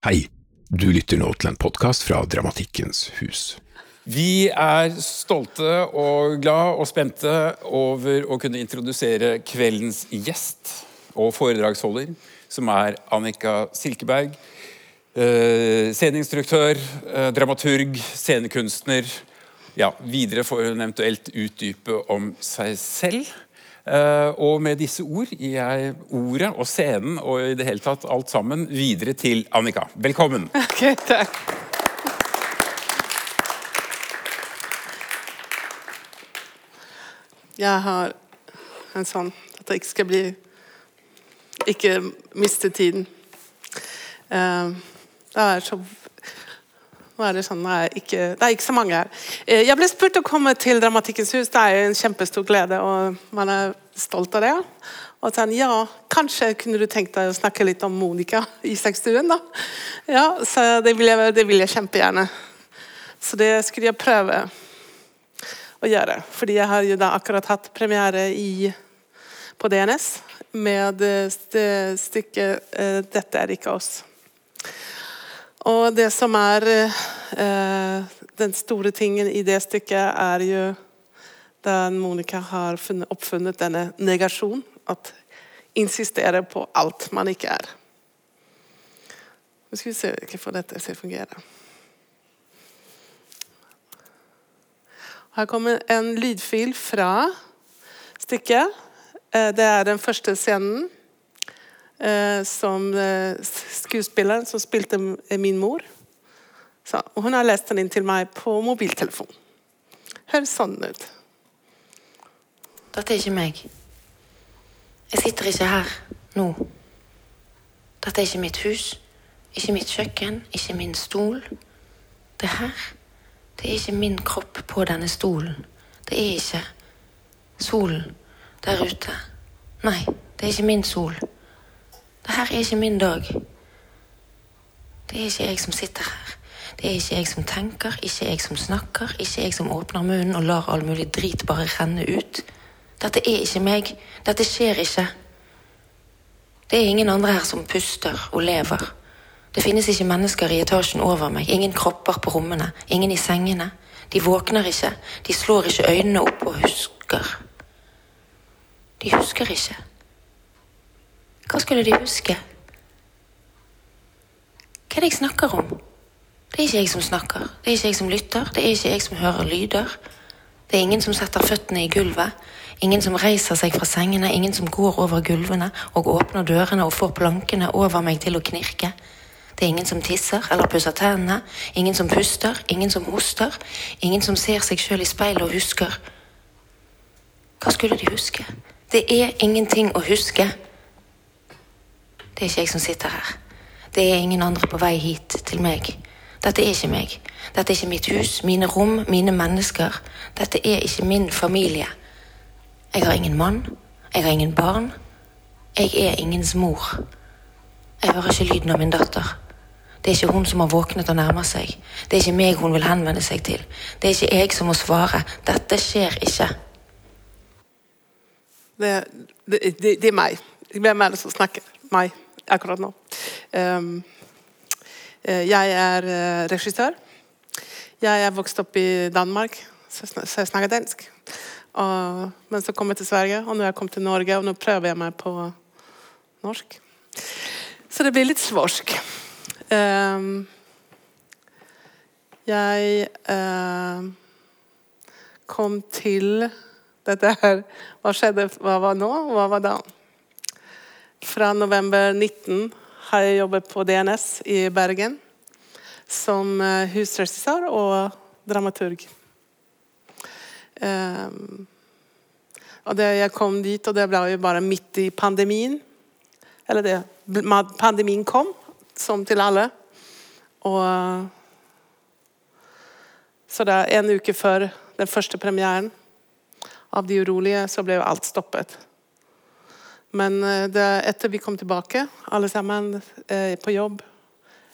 Hei, du lytter nå til en podkast fra Dramatikkens hus. Vi er stolte og glad og spente over å kunne introdusere kveldens gjest og foredragsholder, som er Annika Silkeberg. Eh, sceneinstruktør, eh, dramaturg, scenekunstner. Ja, videre får hun eventuelt utdype om seg selv. Eh, og med disse ord gir jeg ordet og scenen og i det hele tatt alt sammen videre til Annika. Velkommen. Ok, takk. Jeg har en sånn at jeg ikke skal bli Ikke miste tiden. Eh, det er så nå er det sånn, er, ikke, det er ikke så mange her. Eh, Jeg ble spurt å komme til Dramatikkens hus. Det er en kjempestor glede, og man er stolt av det. Og sånn, ja, kanskje kunne du tenkt deg å snakke litt om Monica Isakstuen, da? Ja, så det vil, jeg, det vil jeg kjempegjerne. Så det skulle jeg prøve å gjøre. Fordi jeg har jo da akkurat hatt premiere i, på DNS med stykket eh, 'Dette er ikke oss'. Og det som er eh, den store tingen i det stykket, er jo da Monica har funnet, oppfunnet denne negasjon. At insistere på alt man ikke er. Nå skal vi se få dette skal fungere. Her kommer en lydfil fra stykket. Eh, Det er den første scenen som eh, skuespilleren som spilte min mor. Så, og hun har lest den inn til meg på mobiltelefon. Høres sånn ut. Dette er ikke meg. Jeg sitter ikke her nå. Dette er ikke mitt hus, ikke mitt kjøkken, ikke min stol. Det her, det er ikke min kropp på denne stolen. Det er ikke solen der ute. Nei, det er ikke min sol. Det her er ikke min dag. Det er ikke jeg som sitter her. Det er ikke jeg som tenker, ikke jeg som snakker, ikke jeg som åpner munnen og lar all mulig drit bare renne ut. Dette er ikke meg. Dette skjer ikke. Det er ingen andre her som puster og lever. Det finnes ikke mennesker i etasjen over meg, ingen kropper på rommene, ingen i sengene. De våkner ikke, de slår ikke øynene opp og husker. De husker ikke. Hva skulle de huske? Hva er det jeg snakker om? Det er ikke jeg som snakker, det er ikke jeg som lytter, det er ikke jeg som hører lyder. Det er ingen som setter føttene i gulvet, ingen som reiser seg fra sengene, ingen som går over gulvene og åpner dørene og får plankene over meg til å knirke. Det er ingen som tisser eller pusser tennene, ingen som puster, ingen som hoster, ingen som ser seg sjøl i speilet og husker. Hva skulle de huske? Det er ingenting å huske. Det er ikke jeg som sitter her. Det er ingen andre på vei hit til meg. Dette er ikke meg. Dette er ikke mitt hus, mine rom, mine mennesker. Dette er ikke min familie. Jeg har ingen mann. Jeg har ingen barn. Jeg er ingens mor. Jeg hører ikke lyden av min datter. Det er ikke hun som har våknet og nærmer seg. Det er ikke meg hun vil henvende seg til. Det er ikke jeg som må svare. Dette skjer ikke. Det, det, det, det er meg. Hvem er det som snakker? Meg, akkurat nå. Ehm, eh, jeg er eh, regissør. Jeg er vokst opp i Danmark, så jeg snakker dansk. Og, men så kom jeg til Sverige, og nå er jeg kommet til Norge, og nå prøver jeg meg på norsk. Så det blir litt svorsk. Um, jeg uh, kom til dette her Hva skjedde? Hva var nå? Hva var da? Fra november 19 har jeg jobbet på DNS i Bergen som eh, husregissør og dramaturg. Ehm, og det, jeg kom dit, og det ble jo bare midt i pandemien. Eller det, pandemien kom, som til alle. Og Så er en uke før den første premieren av De urolige, så ble jo alt stoppet. Men eh, det, etter vi kom tilbake, alle sammen eh, på jobb,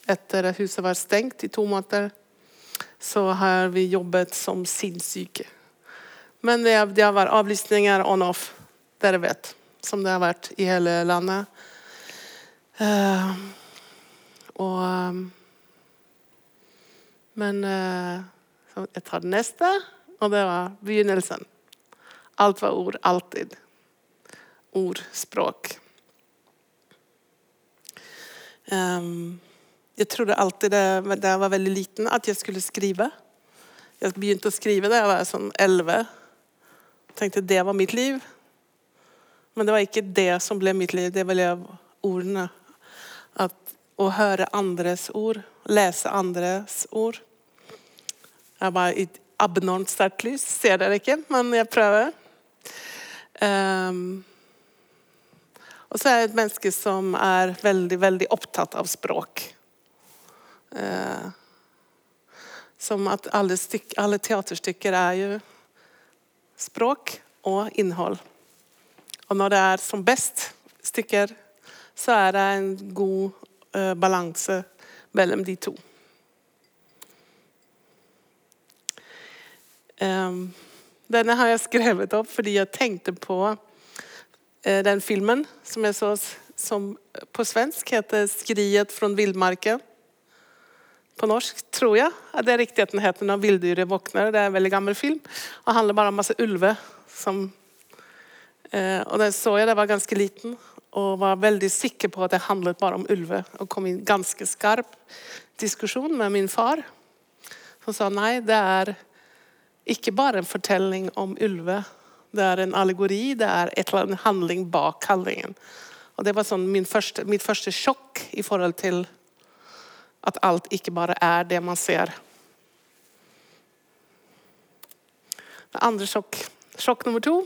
etter at huset var stengt i to måneder, så har vi jobbet som sinnssyke. Men det, det har vært avlysninger on-off, dere vet, som det har vært i hele landet. Eh, Og um, Men eh, jeg tar det neste, og det var begynnelsen. Alt var ord, alltid. Ord, språk. Um, jeg trodde alltid det, da jeg var veldig liten, at jeg skulle skrive. Jeg begynte å skrive da jeg var sånn elleve. Tenkte det var mitt liv. Men det var ikke det som ble mitt liv. Det ble ordene. At, å høre andres ord. Lese andres ord. Jeg var i et abnormt sterkt lys. Ser dere ikke, men jeg prøver. Um, og så er jeg et menneske som er veldig, veldig opptatt av språk. Uh, som at alle, styk, alle teaterstykker er jo språk og innhold. Og når det er som best stykker, så er det en god uh, balanse mellom de to. Um, denne har jeg skrevet opp fordi jeg tenkte på den filmen som jeg så som på svensk heter 'Skriet fra villmarken'. På norsk, tror jeg. Det er riktig at den heter 'Når villdyret våkner'. Det er en veldig gammel film og handler bare om masse ulver. Som, eh, og den så jeg da jeg var ganske liten og var veldig sikker på at det handlet bare om ulver. Og kom i en ganske skarp diskusjon med min far, som sa nei, det er ikke bare en fortelling om ulver. Det er en allegori, det er et eller annet handling bak handlingen. Og Det var sånn første, mitt første sjokk i forhold til at alt ikke bare er det man ser. Det andre sjokk. Sjokk nummer to.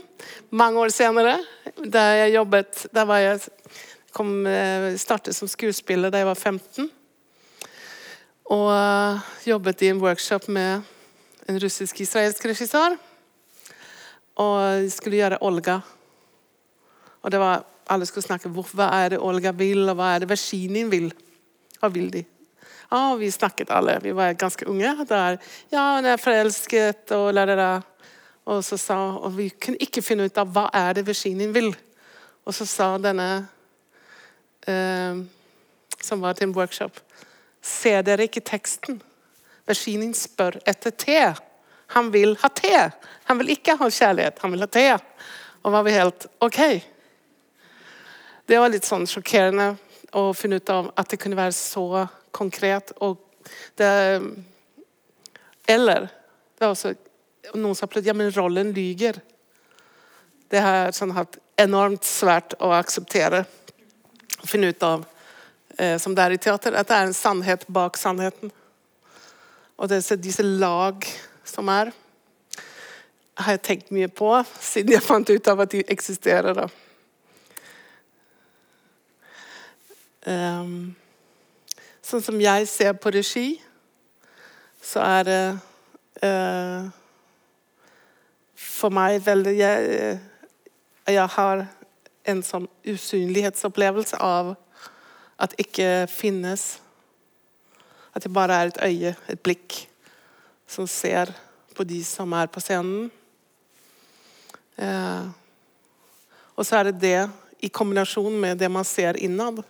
Mange år senere, der jeg jobbet der var jeg kom, eh, startet som skuespiller da jeg var 15. Og uh, jobbet i en workshop med en russisk-israelsk regissør. Og skulle gjøre Olga. Og det var, Alle skulle snakke om hva er det Olga vil, og hva er det Versinin vil. Hva vil de? Ja, Vi snakket alle. Vi var ganske unge. Der. Ja, hun er forelsket og la, la, la. Og, så sa, og vi kunne ikke finne ut av hva er det Versinin vil. Og så sa denne eh, som var til en workshop Ser dere ikke teksten? Versinin spør etter te. Han vil ha te. Han vil ikke ha kjærlighet, han vil ha te. Og var vi helt OK. Det var litt sånn sjokkerende å finne ut av at det kunne være så konkret. Det, eller det var også noen sa plutselig ja, men rollen lyger. Det har jeg sånn hatt enormt svært å akseptere. Å finne ut av, eh, som det er i teater, at det er en sannhet bak sannheten. Og disse, disse lag som er, har jeg tenkt mye på siden jeg fant ut av at de eksisterer. Um, sånn som jeg ser på regi, så er det uh, For meg veldig jeg, jeg, har en sånn usynlighetsopplevelse av at ikke finnes at det bare er et øye, et blikk, som ser på de som er på scenen. Eh, og så er det det i kombinasjon med det man ser innad.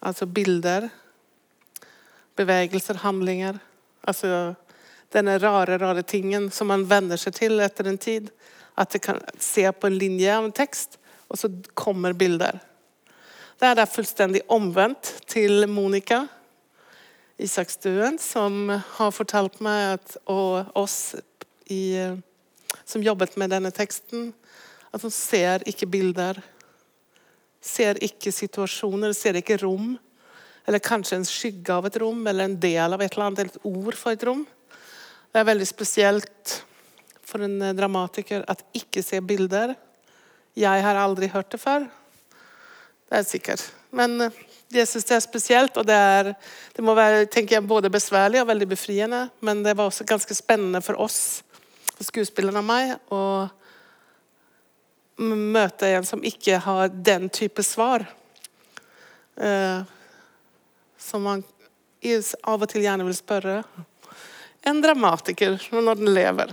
Altså bilder, bevegelser, handlinger. Altså denne rare, rare tingen som man venner seg til etter en tid. At det kan se på en linje av en tekst, og så kommer bilder. Det er da fullstendig omvendt til Monica Isakstuen, som har fortalt meg at, og oss i, som jobbet med denne teksten, at hun ser ikke bilder. Ser ikke situasjoner, ser ikke rom. Eller kanskje en skygge av et rom, eller en del av et eller annet, et ord for et rom. Det er veldig spesielt for en dramatiker at ikke se bilder. Jeg har aldri hørt det før. Det er sikkert. Men jeg syns det er spesielt, og det, er, det må være tenker jeg, både besværlig og veldig befriende. Men det var også ganske spennende for oss, for skuespillerne og meg, å møte en som ikke har den type svar. Uh, som man av og til gjerne vil spørre en dramatiker når den lever.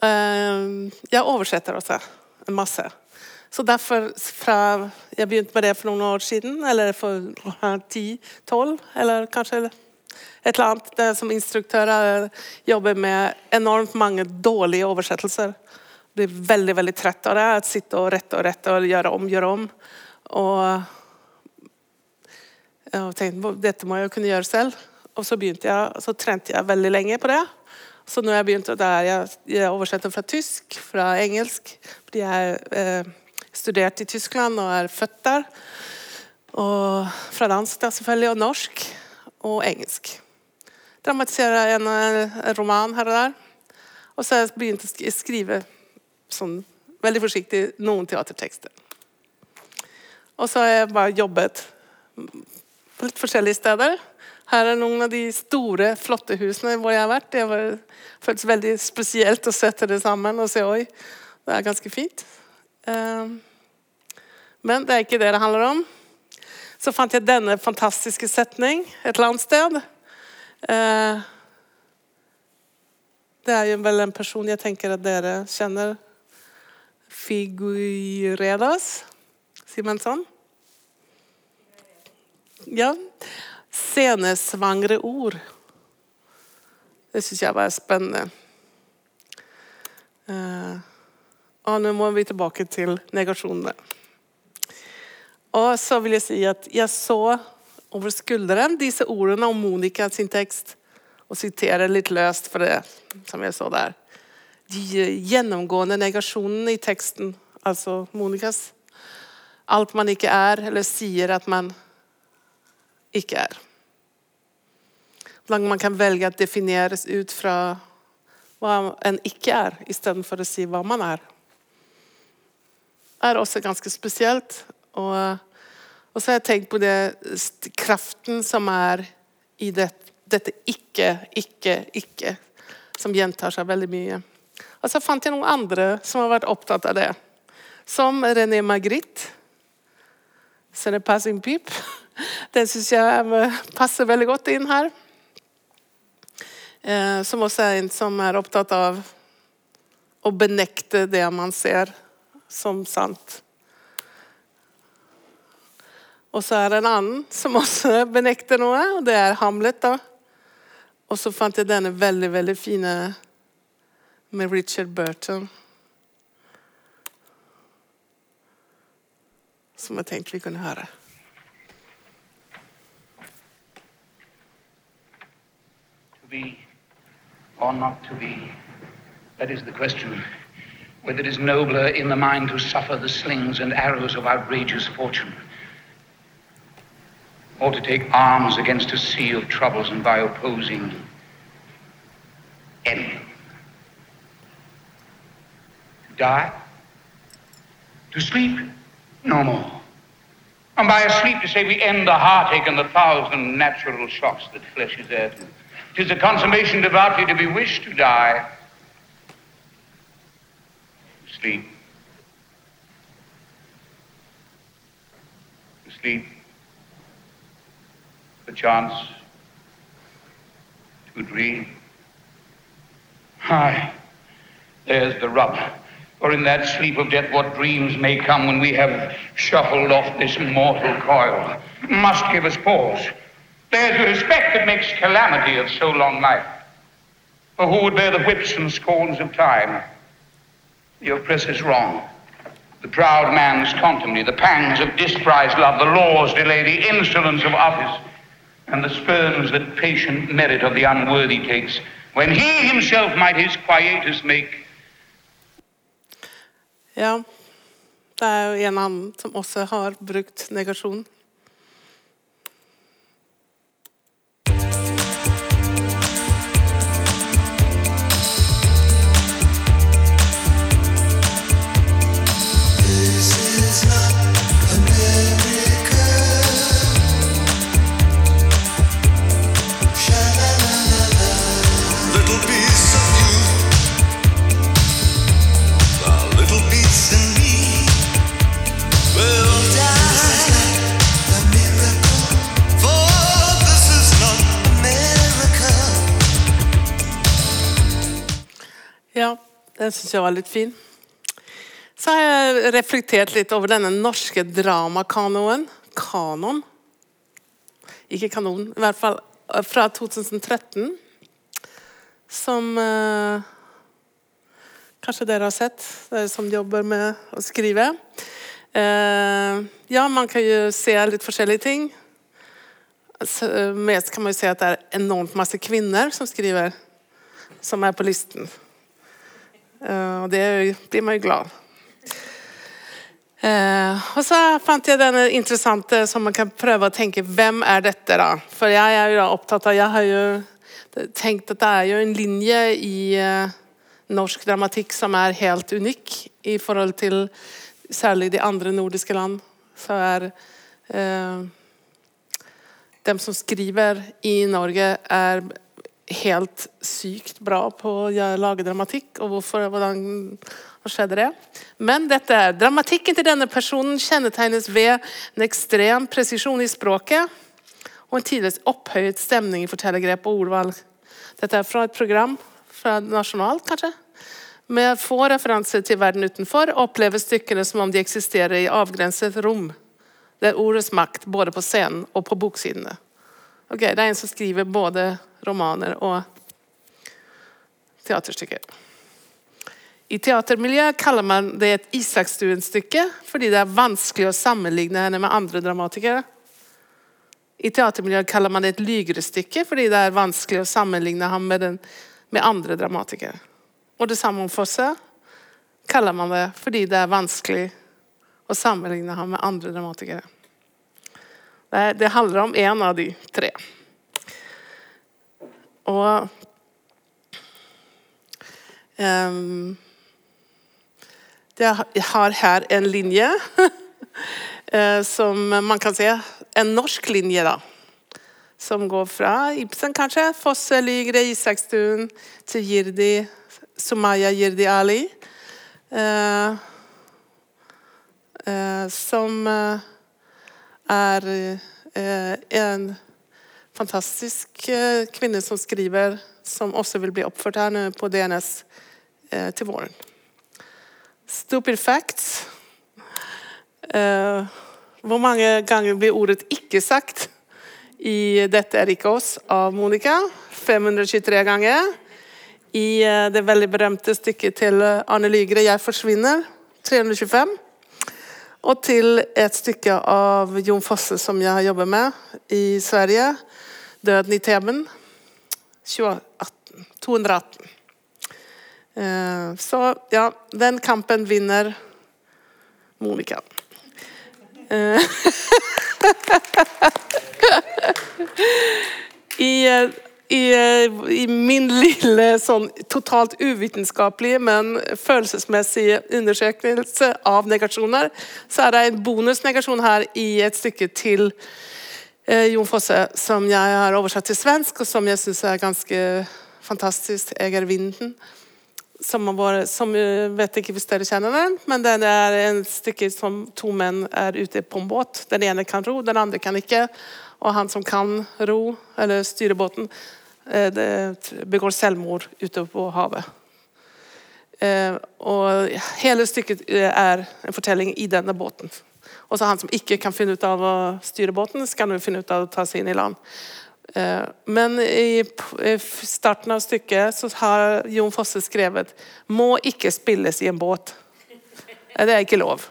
Uh, jeg oversetter også en masse. Så derfor, fra jeg begynte med det for noen år siden, eller for 10-12, eller kanskje et eller annet, som instruktør jobber med enormt mange dårlige oversettelser. Blir veldig veldig trett av det. Å sitte og rette og rette og gjøre om, gjøre om. Og jeg tenkte dette må jeg kunne gjøre selv. Og så begynte jeg, så trente jeg veldig lenge på det. Så nå har jeg begynt der jeg, jeg oversetter fra tysk, fra engelsk. Fordi jeg eh, studerte i Tyskland og er født der. Og fra dansk da selvfølgelig, og norsk og engelsk. Dramatiserer en, en roman her og der. Og så har jeg å skrive sånn, veldig forsiktig noen teatertekster. Og så har jeg bare jobbet på litt forskjellige steder. Her er noen av de store, flotte husene hvor jeg har vært. Det har føltes veldig spesielt å sette det sammen og se oi, det er ganske fint. Ehm, men det er ikke det det handler om. Så fant jeg denne fantastiske setning et eller annet sted. Ehm, det er jo vel en person jeg tenker at dere kjenner. Figuredas. Sier man sånn? Ja. Senesvangre ord. Det syns jeg var spennende. Uh, og nå må vi tilbake til negasjonene. Og så vil jeg si at jeg så over skulderen disse ordene om Monica sin tekst, og siterer litt løst for det som jeg så der. De gjennomgående negasjonene i teksten, altså Monicas. Alt man ikke er, eller sier at man ikke er. Man kan velge å defineres ut fra hva en ikke er, istedenfor å si hva man er. Er også ganske spesielt. Og, og så har jeg tenkt på det kraften som er i det, dette ikke, ikke, ikke, som gjentar seg veldig mye. Og så fant jeg noen andre som har vært opptatt av det. Som René Magritte. Så det passing pip. Den syns jeg passer veldig godt inn her. Eh, som også er en som er opptatt av å benekte det man ser, som sant. Og så er det en annen som også benekter noe, og det er Hamlet. da. Og så fant jeg denne veldig, veldig fine med Richard Burton. Som jeg tenkte vi kunne høre. To be or not to be? That is the question. Whether it is nobler in the mind to suffer the slings and arrows of outrageous fortune, or to take arms against a sea of troubles and by opposing end them. To die? To sleep? No more. And by a sleep to say we end the heartache and the thousand natural shocks that flesh is heir to. It is a consummation devoutly to be wished to die. Sleep. To sleep. Perchance. To dream. Aye. There's the rub. For in that sleep of death, what dreams may come when we have shuffled off this mortal coil must give us pause. There's the respect that makes calamity of so long life. For who would bear the whips and scorns of time? The oppressor's wrong. The proud man's contumely, the pangs of disprized love, the law's delay, the insolence of office, and the spurns that patient merit of the unworthy takes, when he himself might his quietus make. Ja, det er jo en annen som også har brukt negasjon. Den syns jeg var litt fin. Så har jeg reflektert litt over denne norske dramakanoen. Kanon. Ikke kanon, i hvert fall eh, fra 2013. Som eh, kanskje dere har sett, dere som jobber med å skrive. Eh, ja, man kan jo se litt forskjellige ting. Så, eh, mest kan man jo se at det er enormt masse kvinner som skriver, som er på listen. Eh, og det blir man jo glad Eh, og så fant jeg denne interessante som man kan prøve å tenke hvem er dette da? For jeg er jo da opptatt av Jeg har jo tenkt at det er jo en linje i eh, norsk dramatikk som er helt unik i forhold til særlig de andre nordiske land. Så er eh, dem som skriver i Norge, er helt sykt bra på å lage dramatikk. Og hvorfor, hvordan skjedde det? Men dette er dramatikken til denne personen kjennetegnes ved en ekstrem presisjon i språket og en tidvis opphøyet stemning i fortellergrep og ordvalg. Dette er fra et program fra Nasjonalt, kanskje? Med få referanser til verden utenfor oppleves stykkene som om de eksisterer i avgrenset rom. Det er ordets makt både på scenen og på boksidene. Ok, Det er en som skriver både romaner og teaterstykker. I teatermiljøet kaller man det et Isakstuen-stykke fordi det er vanskelig å sammenligne henne med andre dramatikere. I teatermiljøet kaller man det et lygrestykke fordi det er vanskelig å sammenligne ham med, den, med andre dramatikere. Og det samme om Fosse kaller man det fordi det er vanskelig å sammenligne ham med andre dramatikere. Det, det handler om en av de tre. Og um, Jeg har her en linje eh, som man kan se. En norsk linje, da. Som går fra Ibsen, kanskje, Fosse, Lygre, Isakstuen til Jirdi, Sumaya Jirdi Ali. Uh, uh, som eh, er eh, en fantastisk eh, kvinne som skriver, som også vil bli oppført her nå på DNS eh, til våren. Stupid facts. Hvor mange ganger blir ordet 'ikke' sagt i 'Dette er ikke oss' av Monica? 523 ganger. I det veldig berømte stykket til Arne Lygre 'Jeg forsvinner' 325. Og til et stykke av Jon Fosse som jeg har jobbet med i Sverige, 'Døden i temen. 2018, 218. Eh, Så ja, den kampen vinner Monica. Eh, I, eh, i, eh, I min lille sånn totalt uvitenskapelige, men følelsesmessige undersøkelse av negasjoner, så er det en bonusnegasjon her i et stykke til eh, Jon Fosse som jeg har oversatt til svensk, og som jeg syns er ganske fantastisk. 'Jeg er vinden'. Som, var, som vet ikke hvis dere kjenner den, men det er en stykke som to menn er ute på en båt. Den ene kan ro, den andre kan ikke. Og han som kan ro, eller styre båten, eh, begår selvmord ute på havet. Eh, og hele stykket eh, er en fortelling i denne båten. Også han som ikke kan finne ut av å styre båten, skal nå finne ut av å ta seg inn i land. Eh, Men i starten av stykket så har Jon Fosse skrevet 'må ikke spilles i en båt'. Eh, Det er ikke lov.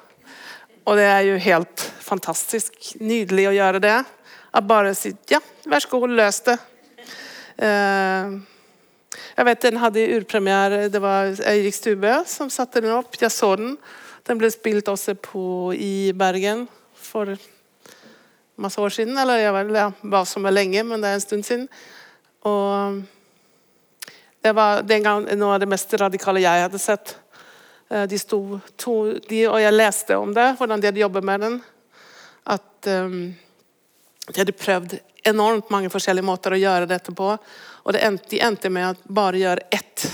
Og det er jo helt fantastisk nydelig å gjøre det. At bare si 'ja, vær så god, løs det'. Eh, Jeg vet Den hadde urpremiere. Det var Eirik Stubø som satte den opp. Jeg så den. Den ble spilt også på, i Bergen for masse år siden. Eller jeg vet ja, hva som er lenge, men det er en stund siden. Og det var den gang noe av det mest radikale jeg hadde sett. Eh, De sto to, de, og jeg leste om det, hvordan de hadde jobbet med den. At um, de hadde prøvd enormt mange forskjellige måter å gjøre dette på. Og det endte, de endte med å bare gjøre ett.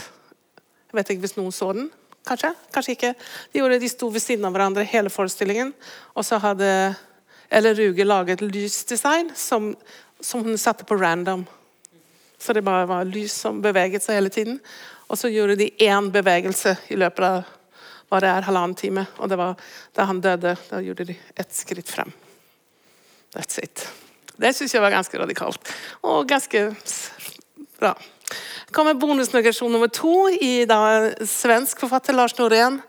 Jeg vet ikke hvis noen så den. Kanskje, kanskje ikke. De, gjorde, de sto ved siden av hverandre hele forestillingen. Og så hadde eller Ruge laget lysdesign som, som hun satte på random. Så det bare var lys som beveget seg hele tiden. Og så gjorde de én bevegelse i løpet av hva det er halvannen time. Og det var da han døde, da gjorde de ett skritt frem. That's it. Det syns jeg var ganske radikalt. Og ganske bra. kommer bonusnegasjon nummer to i da, svensk forfatter Lars Norén.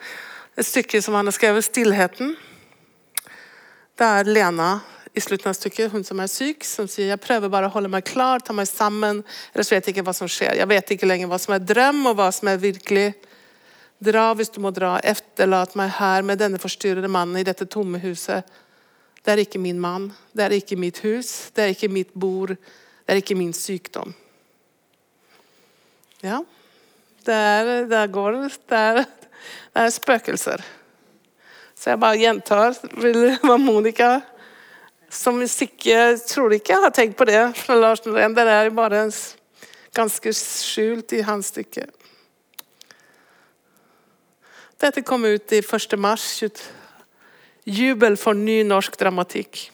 Et stykke som han har skrevet, 'Stillheten'. Det er Lena i slutten av stykket, hun som er syk, som sier jeg prøver bare å holde meg klar, ta meg sammen, ellers vet jeg ikke hva som skjer. Jeg vet ikke lenger hva som er drøm, og hva som er virkelig. Dra hvis du må dra, efterlat meg her med denne forstyrrede mannen i dette tomme huset. Det er ikke min mann, det er ikke mitt hus, det er ikke mitt bord, det er ikke min sykdom. Ja, der, der går det. Det er spøkelser. Så jeg bare gjentar hva Monica som ikke, tror ikke har tenkt på det fra Lars Norén. Det er bare ganske skjult i hans stykke. Dette kom ut i 1. mars. Jubel for ny norsk dramatikk.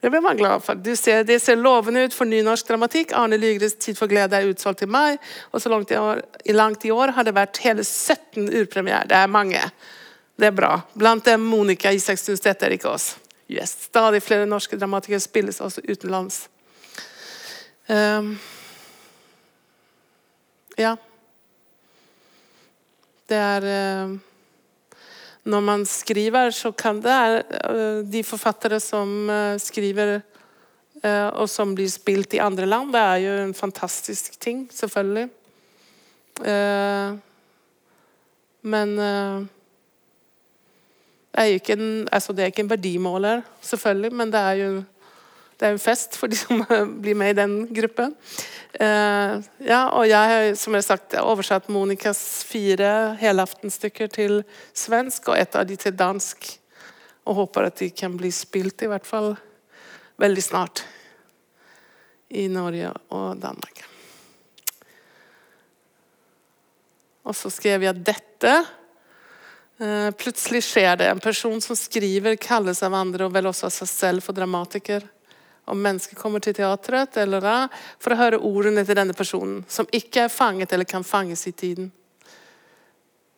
Det blir man glad for. Ser, det ser lovende ut for ny norsk dramatikk. Arne Lygres 'Tid for glede' er utsolgt i mai. Og så langt i år, langt i år har det vært hele 17 urpremierer. Det er mange. Det er bra. Blant dem Monica Isaksen Stedt ikke Aas. Yes. Stadig flere norske dramatikere spilles også utenlands. Um, ja. Det er eh, Når man skriver, så kan det eh, De forfattere som eh, skriver eh, og som blir spilt i andre land, det er jo en fantastisk ting, selvfølgelig. Men det er en, altså det er ikke en verdimåler, selvfølgelig, men det er jo det er en fest for de som blir med i den gruppen. Uh, ja, og jeg har som jeg har sagt, oversatt Monicas fire helaftenstykker til svensk, og et av de til dansk. Og håper at de kan bli spilt i hvert fall veldig snart i Norge og Danmark. Og så skrev jeg dette. Uh, Plutselig skjer det. En person som skriver, kalles av andre og vel også av seg selv for dramatiker. Om mennesker kommer til teatret eller da, for å høre ordene til denne personen, som ikke er fanget eller kan fanges i tiden.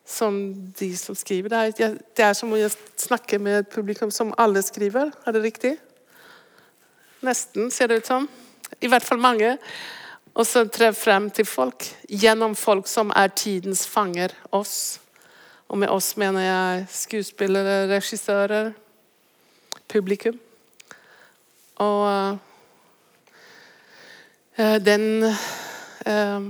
Som de som skriver. Det er, det er som å snakke med et publikum som alle skriver. Er det riktig? Nesten, ser det ut som. I hvert fall mange. Og så tre frem til folk. Gjennom folk som er tidens fanger. Oss. Og med oss mener jeg skuespillere, regissører, publikum. Og eh, den eh,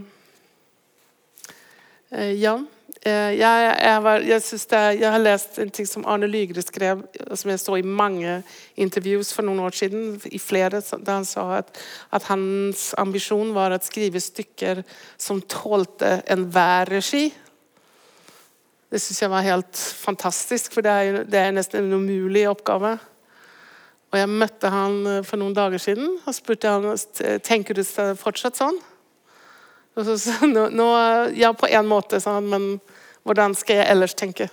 eh, Ja. Jeg, jeg, var, jeg, er, jeg har lest en ting som Arne Lygre skrev, som jeg så i mange intervjuer for noen år siden, i flere, da han sa at, at hans ambisjon var å skrive stykker som tålte enhver regi. Det syns jeg var helt fantastisk, for det er, jo- det er nesten en umulig oppgave. Og jeg møtte han eh, for noen dager siden og spurte han, tenker du fortsatt sånn. Og så, så, nå, ja, på en måte, sa han, men hvordan skal jeg ellers tenke?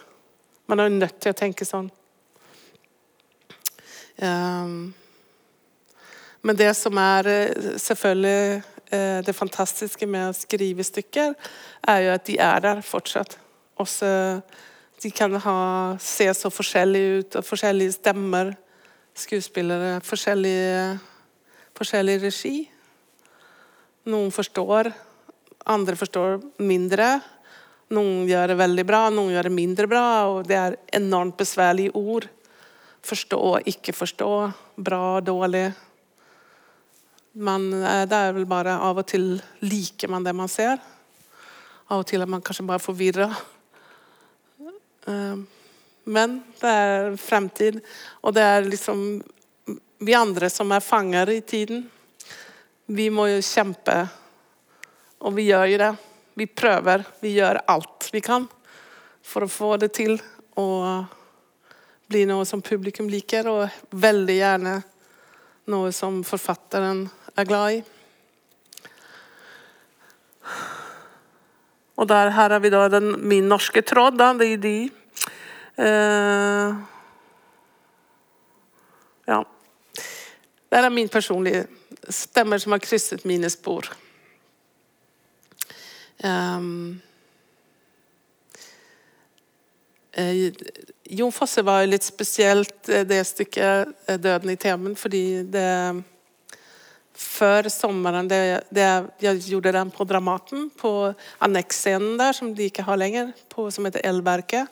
Man er jo nødt til å tenke sånn. Um, men det som er eh, selvfølgelig eh, det fantastiske med å skrive stykker, er jo at de er der fortsatt. Også, de kan ha, se så forskjellige ut, og forskjellige stemmer skuespillere, forskjellig, forskjellig regi. Noen forstår, andre forstår mindre. Noen gjør det veldig bra, noen gjør det mindre bra. Og det er enormt besværlige ord. Forstå, ikke forstå, bra, dårlig. Man, eh, det er vel bare av og til liker man det man ser. Av og til er man kanskje bare forvirra. Um, men det er fremtid, og det er liksom vi andre som er fanger i tiden. Vi må jo kjempe, og vi gjør jo det. Vi prøver, vi gjør alt vi kan for å få det til å bli noe som publikum liker, og veldig gjerne noe som forfatteren er glad i. Og der, her har vi da den, min norske tråd. Da, det er de. Eh, ja. Det er min personlige stemmer som har krysset mine spor. Um, Eh, Jon Fosse var jo litt spesielt, eh, det stykket 'Døden i Temen', fordi det Før sommeren det, det, Jeg gjorde den på Dramaten, på anneksscenen der, som de ikke har lenger, på, som heter Elverket.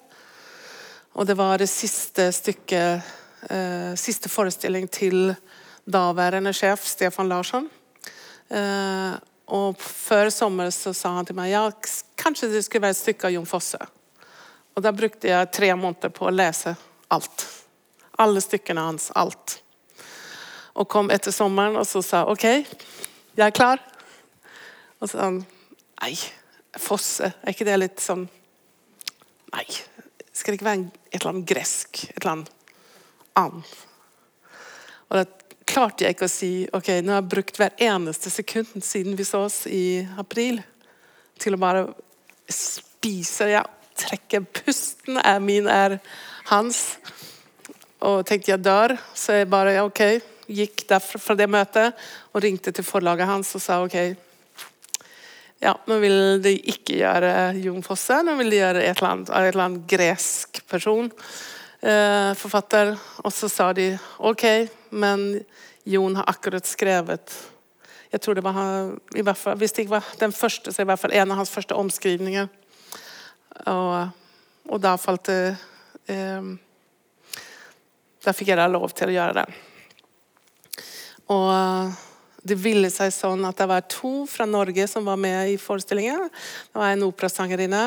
Og det var det siste stykket eh, Siste forestilling til daværende sjef Stefan Larsson. Eh, og før sommer så sa han til meg ja, kanskje det skulle være et stykke av Jon Fosse. Og da brukte jeg tre måneder på å lese alt. Alle stykkene hans. Alt. Og kom etter sommeren og så sa OK, jeg er klar. Og så sa han nei, Fosse, er ikke det litt sånn Nei, skal det ikke være et eller annet gresk? Et eller annet annet? Og da klarte jeg ikke å si ok, nå har jeg brukt hver eneste sekund siden vi så oss i april, til å bare spise. Ja, trekke pusten er min, er hans. Og tenkte jeg dør, så jeg bare ok, gikk derfra fra det møtet og ringte til forlaget hans og sa ok, ja, nå vil de ikke gjøre Jon Fosse, nå vil de gjøre et eller annet, et eller annet gresk person, eh, forfatter. Og så sa de ok, men Jon har akkurat skrevet jeg tror det var han, i hvert fall, Hvis det ikke var den første, så i hvert fall en av hans første omskrivninger. Og, og da falt det eh, Da fikk jeg da lov til å gjøre det. Og det ville seg sånn at det var to fra Norge som var med i forestillingen. Det var en operasangerinne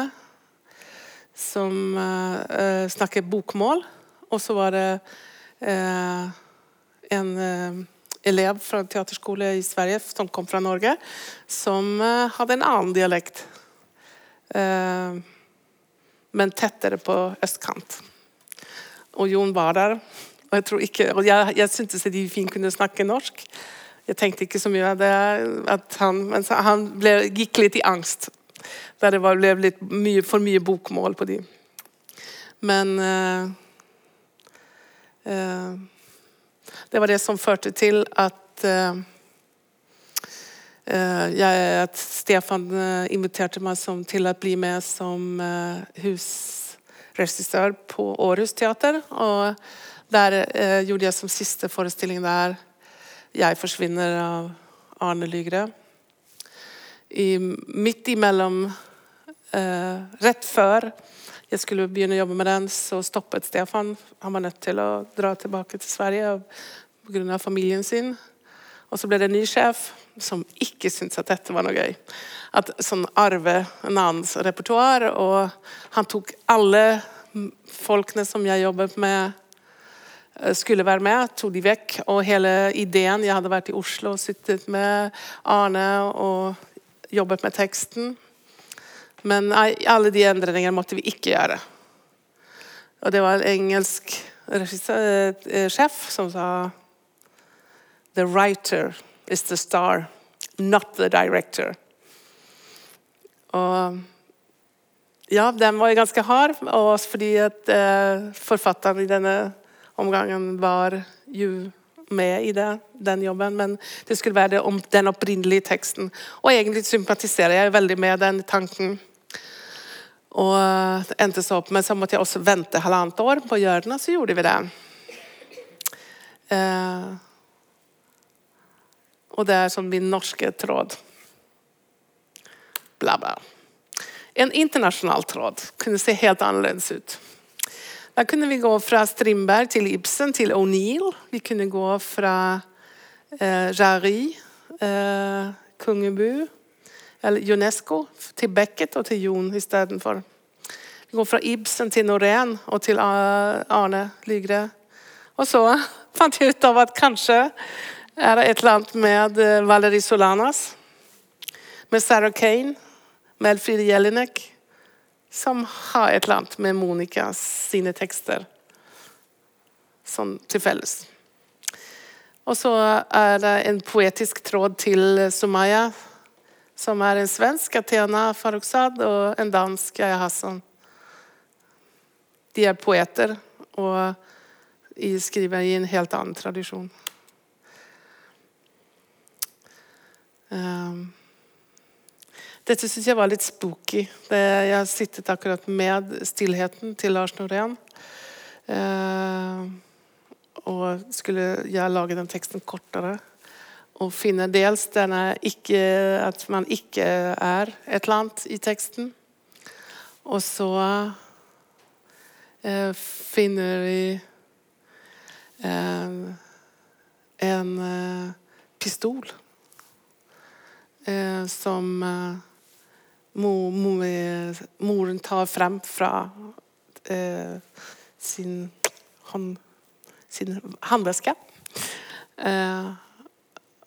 som uh, snakket bokmål. Og så var det uh, en uh, elev fra teaterskole i Sverige som kom fra Norge, som hadde en annen dialekt. men tettere på østkant. Og Jon var der. Og jeg, jeg, jeg syntes de fint kunne snakke norsk. Jeg tenkte ikke så mye av det. Han, men han ble, gikk litt i angst. Der det var, ble litt mye, for mye bokmål på de. Men uh, uh, Det var det som førte til at uh, jeg, at Stefan inviterte meg som, til å bli med som husregissør på Århus Teater. Og der gjorde jeg som siste forestilling der 'Jeg forsvinner' av Arne Lygre. I, midt imellom eh, Rett før jeg skulle begynne å jobbe med den, så stoppet Stefan. Han var nødt til å dra tilbake til Sverige pga. familien sin. Og så ble det en ny sjef som ikke syntes at dette var noe gøy. At sånn arve en annens repertoar. Og han tok alle folkene som jeg jobbet med skulle være med, tok de vekk. Og hele ideen Jeg hadde vært i Oslo og sittet med Arne og jobbet med teksten. Men alle de endringene måtte vi ikke gjøre. Og det var en engelsk eh, sjef som sa The writer is the star, not the director. Og ja, den var ganske hard, og fordi at eh, forfatteren i denne omgangen var jo med i det, den jobben, men det skulle være om den opprinnelige teksten. Og egentlig sympatiserer jeg veldig med den tanken. Og det endte så opp, Men så måtte jeg også vente halvannet år på å gjøre den, og så gjorde vi det. Eh, og det er sånn min norske tråd. Bla, bla. En internasjonal tråd kunne se helt annerledes ut. Da kunne vi gå fra Strindberg til Ibsen til O'Neill. Vi kunne gå fra eh, Jarry, eh, Kungebu, eller Unesco, til Beckett og til Jon istedenfor. Vi går fra Ibsen til Norén og til Arne Lygre. Og så fant jeg ut av at kanskje er det et eller annet med eh, Valerie Solanas, med Sarah Kane, med Elfride Jelinek som har et eller annet med Monica sine tekster som til felles. Og så er det en poetisk tråd til Sumaya, som er en svensk, Athena Farrokhzad, og en dansk, Yahya Hassan. De er poeter og skriver i en helt annen tradisjon. Um, Dette syns jeg var litt spooky. Det, jeg har sittet akkurat med stillheten til Lars Norén. Eh, og skulle jeg lage den teksten kortere. Og finne dels denne ikke, at man ikke er et eller annet i teksten. Og så eh, finner vi eh, en eh, pistol eh, som mo, mo, moren tar frem fra eh, sin, hånd, sin handleske. Eh,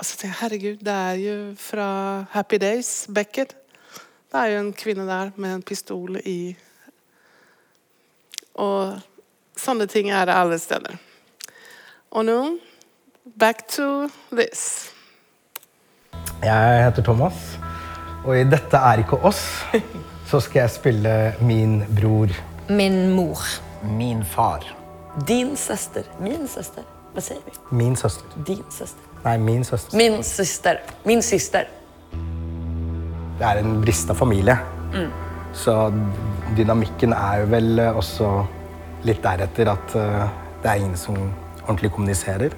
og så tenker jeg herregud, det er jo fra Happy Days, Beckett. Det er jo en kvinne der med en pistol i Og sånne ting er det alle steder. Og nå back to this. Jeg heter Thomas, og i Dette er ikke oss så skal jeg spille min bror. Min mor. Min far. Din søster. Min søster. Hva sier vi? Min søster. Din søster. Nei, min søster. Min søster. Min søster. Det er en brista familie. Så dynamikken er jo vel også litt deretter at eh, det er ingen som ordentlig kommuniserer.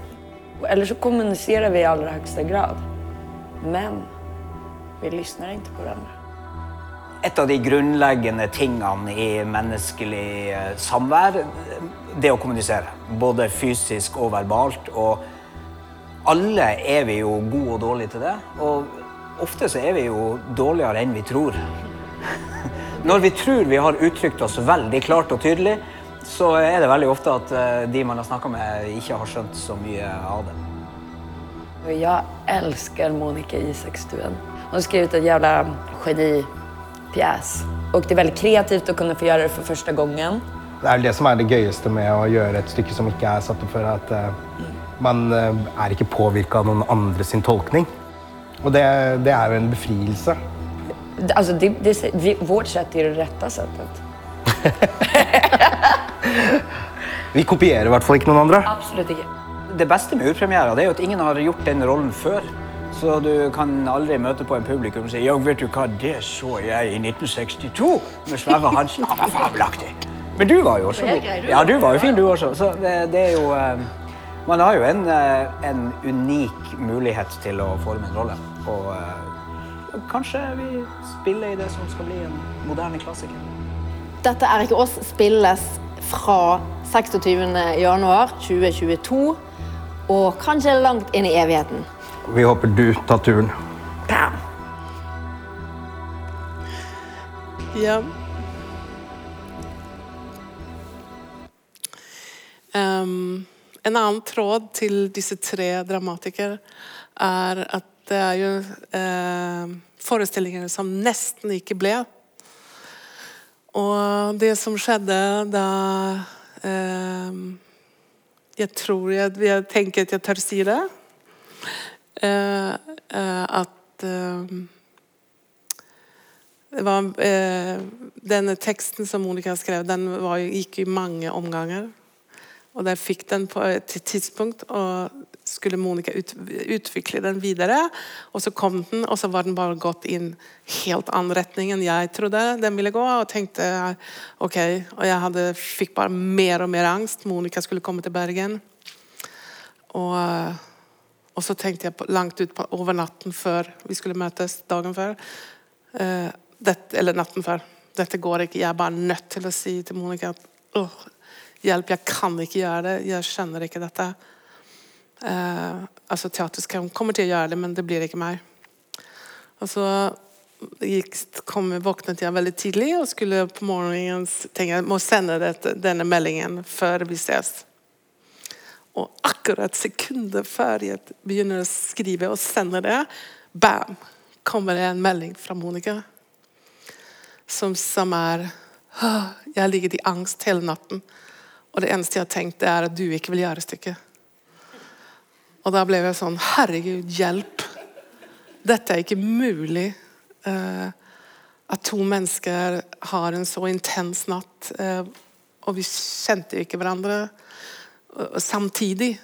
Eller så kommuniserer vi i aller høyeste grad. Men vi lysner ikke på hverandre. Et av de grunnleggende tingene i menneskelig eh, samvær, det å kommunisere. Både fysisk og verbalt. Og alle er vi jo gode og dårlige til det. Og ofte så er vi jo dårligere enn vi tror. Når vi tror vi har uttrykt oss veldig klart og tydelig, så er det veldig ofte at eh, de man har snakka med, ikke har skjønt så mye av det. Jeg elsker Monica Isakstuen. Hun har skrevet en jævla genipjäs. Og det er veldig kreativt å kunne få gjøre det for første gangen. Det er vel det som er det gøyeste med å gjøre et stykke som ikke er satt opp før. At uh, man uh, er ikke påvirka av noen andre sin tolkning. Og det, det er jo en befrielse. Det- Altså, det, det, vi, vårt sett er det rette settet. Vi kopierer i hvert fall ikke noen andre. Absolutt ikke. Det beste med urpremierer det er jo at ingen har gjort den rollen før. Så du kan aldri møte på en publikum og si ja, vet du hva, det så jeg i 1962 med Sverre Hansen. Han var fabelaktig. Men du var jo også god. Ja, du var jo fin, du også. Så det, det er jo eh, Man har jo en, eh, en unik mulighet til å forme en rolle. Og uh, kanskje vi spiller i det som skal bli en moderne klassiker. Dette er ikke oss spilles fra 26. januar 2022 og kanskje langt inn i evigheten. Vi håper du tar turen. Bam! Ja. Um, en annen tråd til disse tre dramatikere er at det er jo uh, forestillinger som nesten ikke ble. Og det som skjedde da uh, Jeg tror jeg, jeg tenker at jeg tør si det. Eh, at eh, det var, eh, denne teksten som Monica skrev, den var, gikk i mange omganger. Og der fikk den på et tidspunkt, og skulle Monica ut, utvikle den videre. Og så kom den, og så var den bare gått inn helt annen retning enn jeg trodde den ville gå. Og tenkte ok, og jeg hadde, fikk bare mer og mer angst. Monica skulle komme til Bergen. Og, og så tenkte jeg på, langt ut på over natten før vi skulle møtes, dagen før. uh, det, eller natten før. Dette går ikke. Jeg er bare nødt til å si til Monica at åh, hjelp, jeg kan ikke gjøre det. Jeg skjønner ikke dette. Uh, altså Teaterskam kommer til å gjøre det, men det blir ikke meg. Og så gikk, kom, våknet jeg veldig tidlig og skulle på morgenen tenke jeg må sende dette, denne meldingen før vi ses. Og akkurat sekundet før jeg begynner å skrive og sender det, bam, kommer det en melding fra Monica. Som, som er Jeg har ligget i angst hele natten. Og det eneste jeg har tenkt, er at du ikke vil gjøre stykket. Og da ble jeg sånn Herregud, hjelp! Dette er ikke mulig. Uh, at to mennesker har en så intens natt. Uh, og vi kjente ikke hverandre. Samtidig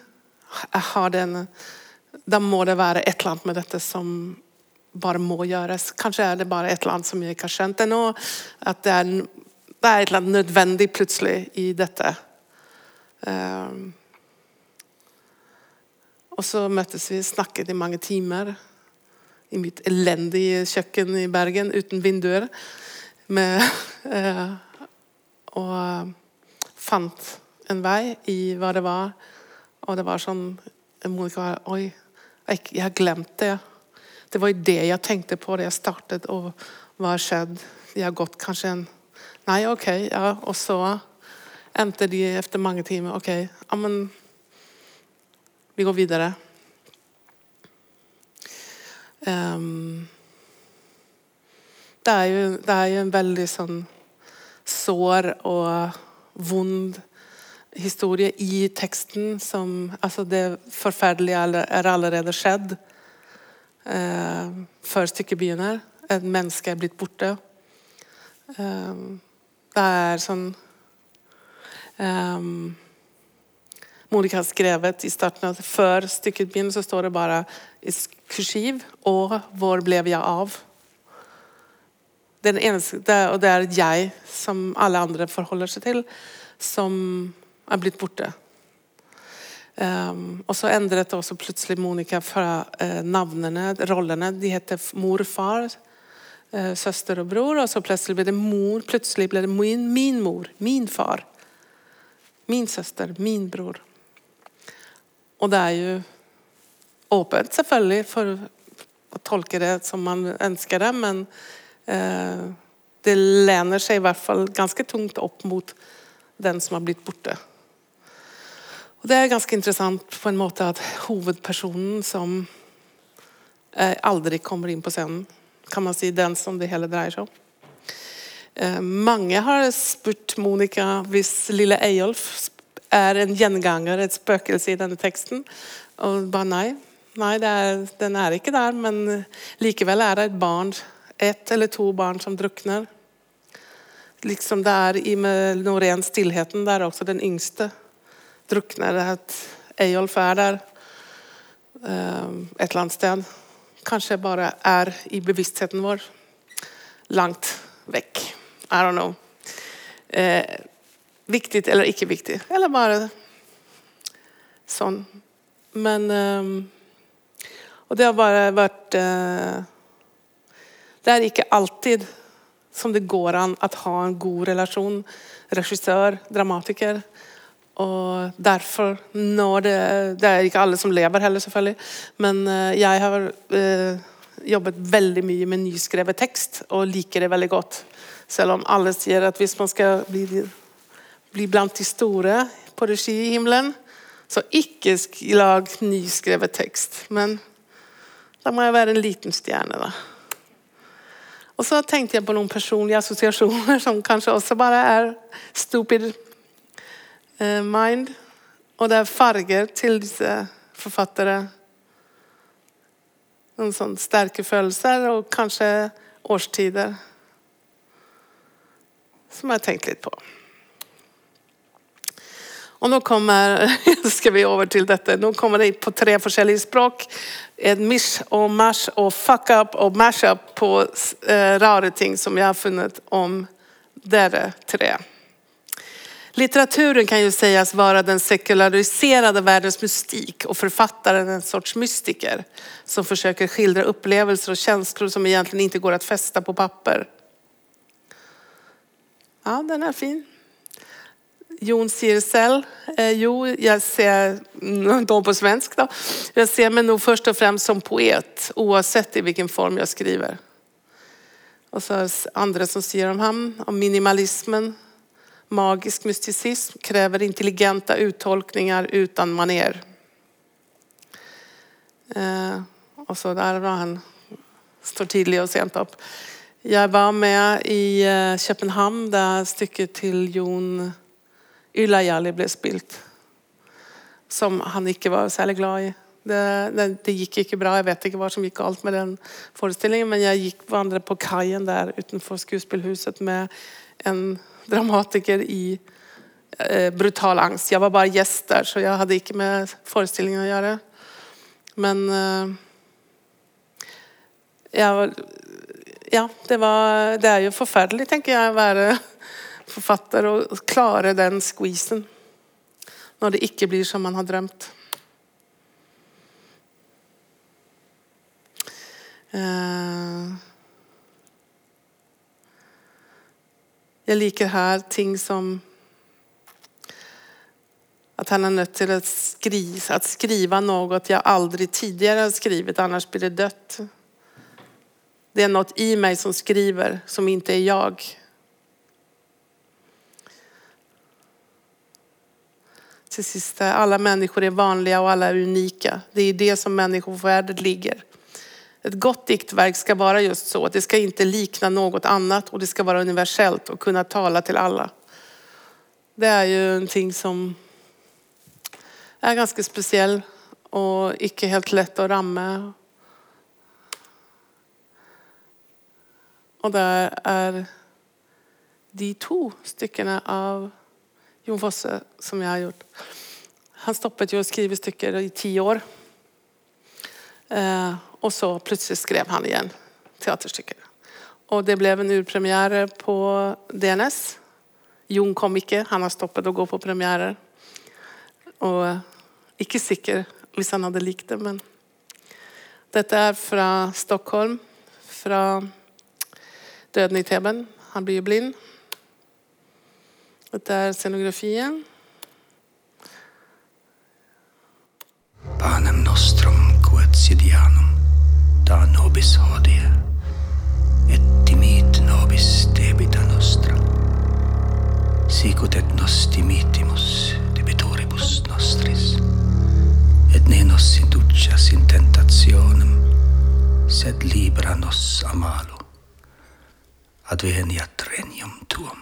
har den Da må det være et eller annet med dette som bare må gjøres. Kanskje er det bare et eller annet som jeg ikke har skjønt ennå. At det er, det er et eller annet nødvendig plutselig i dette. Um, og så møttes vi, snakket i mange timer i mitt elendige kjøkken i Bergen uten vinduer. Med, uh, og fant en vei i hva det var. Og det var sånn Monica var Oi, jeg, har glemt det. Det var jo det jeg tenkte på da jeg startet. Og hva har skjedd? De har gått kanskje en Nei, OK. Ja. Og så endte de etter mange timer. OK, ja, men vi går videre. Um, det, er jo, det er jo en veldig sånn sår og vond historie i teksten som Altså, det forferdelige er allerede skjedd uh, før stykket begynner. Et menneske er blitt borte. Um, det er sånn um, Monica har skrevet i starten at før stykket begynner, så står det bare i kursiv Og hvor ble jeg av? Den eneste, det, og det er jeg, som alle andre forholder seg til, som er blitt borte. Um, og så endret også plutselig Monica fra uh, navnene, rollene. De heter mor, far, uh, søster og bror. Og så plutselig ble det mor. Plutselig ble det min, min mor, min far, min søster, min bror. Og det er jo åpent, selvfølgelig, for å tolke det som man ønsker det, men uh, det lener seg i hvert fall ganske tungt opp mot den som har blitt borte. Og Det er ganske interessant på en måte at hovedpersonen som eh, aldri kommer inn på scenen, kan man si den som det hele dreier seg om. Eh, mange har spurt Monica hvis lille Eyolf er en gjenganger, et spøkelse i denne teksten. Og bare nei. Nei, er, den er ikke der, men likevel er det et barn, ett eller to barn som drukner. Liksom det er i med Norén stillheten, der også den yngste drukner. At Eyolf er der um, et eller annet sted. Kanskje bare er i bevisstheten vår. Langt vekk. I don't know. Eh, viktig eller ikke viktig. Eller bare sånn. Men eh, Og det har bare vært eh, Det er ikke alltid som det går an å ha en god relasjon. Regissør, dramatiker. Og derfor, når det Det er ikke alle som lever heller, selvfølgelig. Men uh, jeg har uh, jobbet veldig mye med nyskrevet tekst og liker det veldig godt. Selv om alle sier at hvis man skal bli, bli blant de store på regi i himmelen, så ikke lag nyskrevet tekst. Men da må jeg være en liten stjerne, da. Og så tenkte jeg på noen personlige assosiasjoner som kanskje også bare er stupid mind. Og det er farger til disse forfattere. Noen sånne sterke følelser og kanskje årstider. Som jeg har tenkt litt på. Og nå kommer skal vi over til dette. Nå kommer det på tre forskjellige språk. Et mish og mash og fuck up og mash up på eh, rare ting som jeg har funnet om dere tre. Litteraturen kan jo sägas være den sekulariserade verdens mystik og författaren en sorts mystiker som forsøker skildra opplevelser og känslor som egentlig ikke går å feste på papper. Ja, den er fin. Jon Sirsel. eh, Jo, jeg ser de på svensk da. Jeg ser meg nå først og fremst som poet, uansett i hvilken form jeg skriver. Og så er det andre som sier om ham, om minimalismen. Magisk mystisism krever intelligente uttolkninger uten maner. Eh, og så der var han står tidlig og sent opp. Jeg var med i eh, København, der stykket til Jon Ylajali ble spilt. Som han ikke var særlig glad i. Det, det, det, gikk ikke bra. Jeg vet ikke hva som gikk galt med den forestillingen, men jeg gikk vandret på kaien der utenfor skuespillhuset med en dramatiker i eh, brutal angst. Jeg var bare gjest der, så jeg hadde ikke med forestillingen å gjøre. Men eh, jeg, Ja, det, var, det er jo forferdelig, tenker jeg, å være forfatter og klare den squeezen når det ikke blir som man har drømt. Jeg liker her ting som at han er nødt til å skrive, at skriva noe jeg aldri tidligere har skrevet, annars blir det dødt. Det er noe i meg som skriver, som ikke er jeg. Til sist, alle mennesker er vanlige og alle er unike. Det er i det som menneskevärdet ligger. Ett gott diktverk ska vara just så. Det ska inte likna något annat och det ska vara universellt och kunna tala till alla. Det jo en ting som er ganske spesiell og ikke helt lett å ramme. Og der er de to stykkene av Jon Fosse som jeg har gjort. Han stoppet jo å skrive stykker i ti år. Eh, og så plutselig skrev han igjen teaterstykket. Og det ble en urpremiere på DNS. Jon kom ikke, han har stoppet å gå på premierer. Og eh, ikke sikker hvis han hadde likt det, men dette er fra Stockholm. Fra Døden i Teben. Han blir blind. Dette er scenografien. Panem nostrum quotidianum da nobis hodie. Et dimit nobis debita nostra. Sicut et nos dimitimus debitoribus nostris. Et ne nos inducias in tentationem sed libra nos a malo. Adveniat regnum tuum.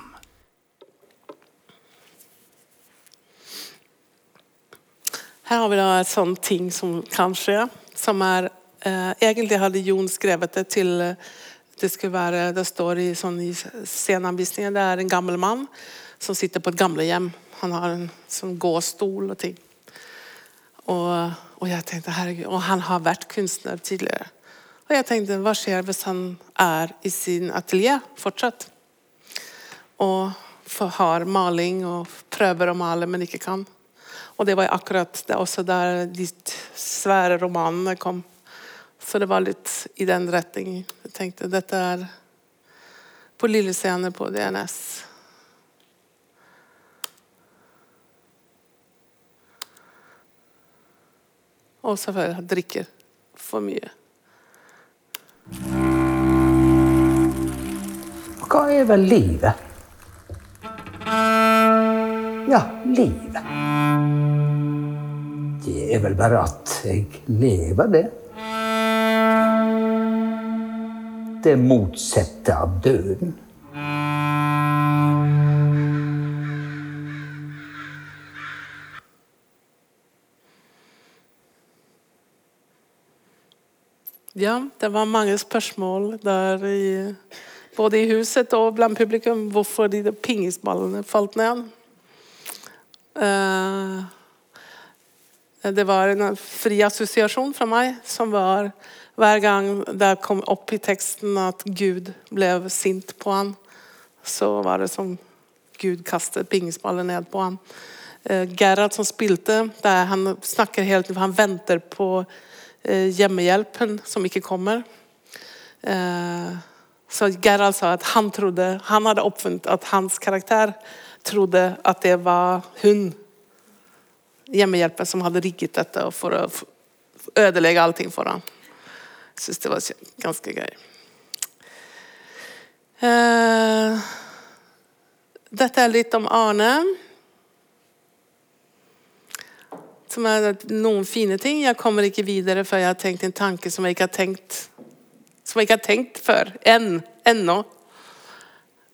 Her har vi da et sånt ting som kan skje, som er Egentlig hadde Jon skrevet det til eh, det skulle være, det står i, sånn, i sceneanvisningen det er en gammel mann som sitter på et gamlehjem. Han har en sånn gåstol og ting. Og, og jeg tenkte, herregud, og han har vært kunstner tidligere. Og jeg tenkte, hva skjer hvis han er i sin atelier fortsatt? Og har maling og prøver å male, men ikke kan. Og det var akkurat det også der de svære romanene kom. Så det var litt i den retning. Jeg tenkte dette er på lille scene på DNS. Og selvfølgelig han drikker for mye. Hva er vel livet? Ja, livet. Det er vel bare at jeg lever det. Det motsatte av døden. Ja, det var mange spørsmål der i, både i huset og blant publikum hvorfor de pingisballene falt ned. Eh, det var en fri assosiasjon fra meg som var hver gang det kom opp i teksten at Gud ble sint på ham, så var det som Gud kastet pingisballen ned på han. Eh, Gerhard som spilte, han snakker helt han venter på eh, hjemmehjelpen som ikke kommer. Eh, så Gerhard sa at han trodde, han hadde oppfunnet at hans karakter trodde at det var hun, hjemmehjelpen, som hadde rigget dette for å ødelegge allting for ham. Jeg syns det var ganske gøy. Eh, dette er litt om Arne. Som er noen fine ting. Jeg kommer ikke videre før jeg har tenkt en tanke som jeg ikke har tenkt Som jeg ikke har tenkt før. Enn. Ennå.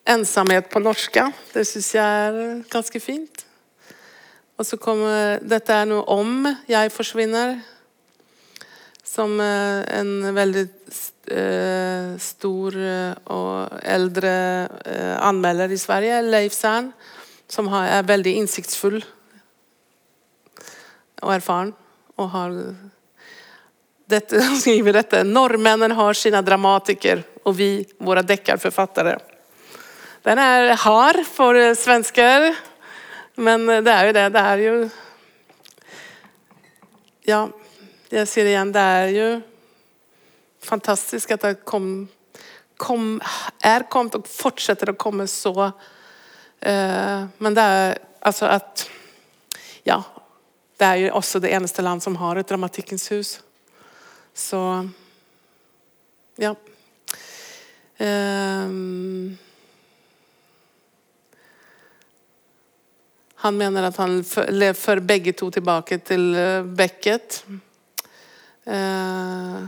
Ensomhet på norska. Det syns jeg er ganske fint. Og så kommer Dette er noe om jeg forsvinner. Som eh, en veldig eh, stor eh, og eldre anmelder i Sverige, Leif Cern, som er veldig innsiktsfull og erfaren. Og har dette, skriver dette. Nordmennene har sine dramatiker og vi våre dekkerforfattere. Den er hard for svenskar. Men det er jo det. Det er jo Ja, jeg sier det igjen. Det er jo fantastisk at det kom, kom, er kommet og fortsetter å komme så eh, Men det er altså at Ja. Det er jo også det eneste land som har et Dramatikkens hus. Så Ja. Ehm. Han mener at han fører begge to tilbake til eh, Beckett. Eh.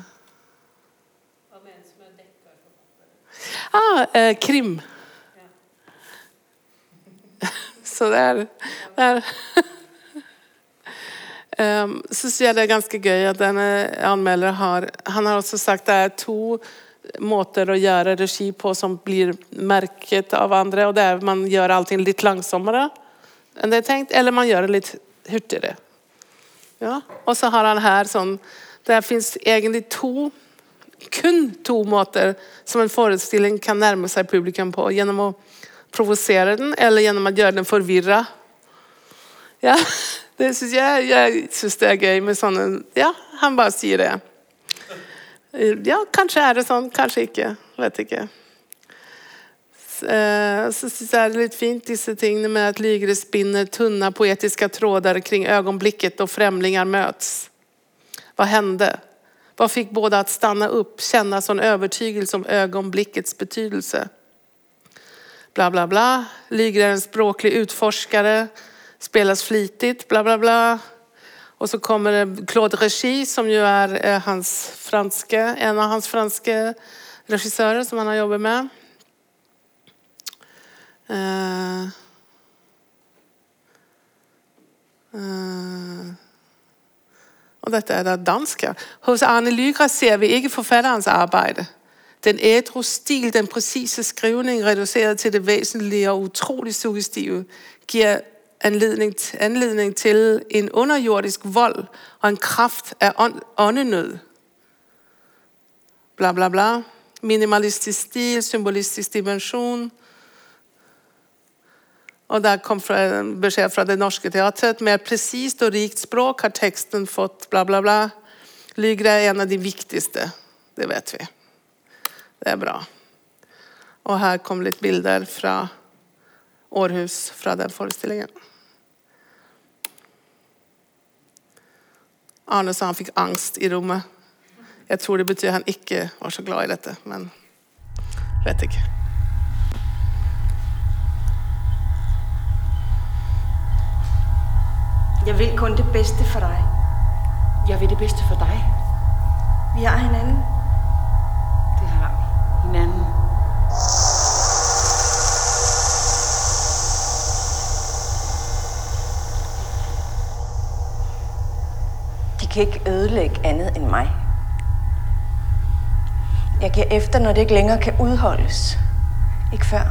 Ah, eh, krim. Så det er, det er um, Så synes jeg det er ganske gøy at denne anmelder har Han har også sagt det er to måter å gjøre regi på som blir merket av andre. og det er Man gjør allting litt langsommere enn det er tenkt, eller man gjør det litt hurtigere. Ja. Og så har han her sånn Det fins egentlig to kun to måter som en forestilling kan nærme seg publikum på. Gjennom å provosere den, eller gjennom å gjøre den forvirra. Ja, det synes jeg, jeg synes det er gøy med sånne Ja, han bare sier det. Ja, kanskje er det sånn, kanskje ikke. Vet ikke. Eh, Så syns jeg det er litt fint disse tingene med at Lygre spinner tynne poetiske tråder kring øyeblikket da fremlinger møtes. Hva hendte? Hva fikk både at stanna opp, kjenne sånn övertygelse om øyeblikkets betydelse? Bla, bla, bla. Lygre er en språklig utforskare, spelas flittig. bla, bla, bla. Og så kommer Claude Regi som jo är eh, hans franske, en av hans franske regissører som han har jobbet med. Eh, eh, og dette er da dansk. ja. Hos Arne Lygra ser vi ikke forfatterens arbeid. Den ædru stil, den præcise skrivning, reduceret til det væsentlige og utrolig suggestive, giver anledning, anledning til en underjordisk vold og en kraft af ånd, åndenød. Bla, bla, bla. Minimalistisk stil, symbolistisk dimension. Og der kom fra, beskjed fra det norske teatret. Mer presist og rikt språk har teksten fått bla, bla, bla. Lygre er en av de viktigste. Det vet vi. Det er bra. Og her kom litt bilder fra Århus fra den forestillingen. Arne sa han fikk angst i rommet. Jeg tror det betyr han ikke var så glad i dette, men vet ikke. Jeg vil kun det bedste for dig. Jeg vil det bedste for dig. Vi har hinanden. Det har vi. Hinanden. De kan ikke ødelægge andet end mig. Jeg giver efter, når det ikke længere kan udholdes. Ikke før.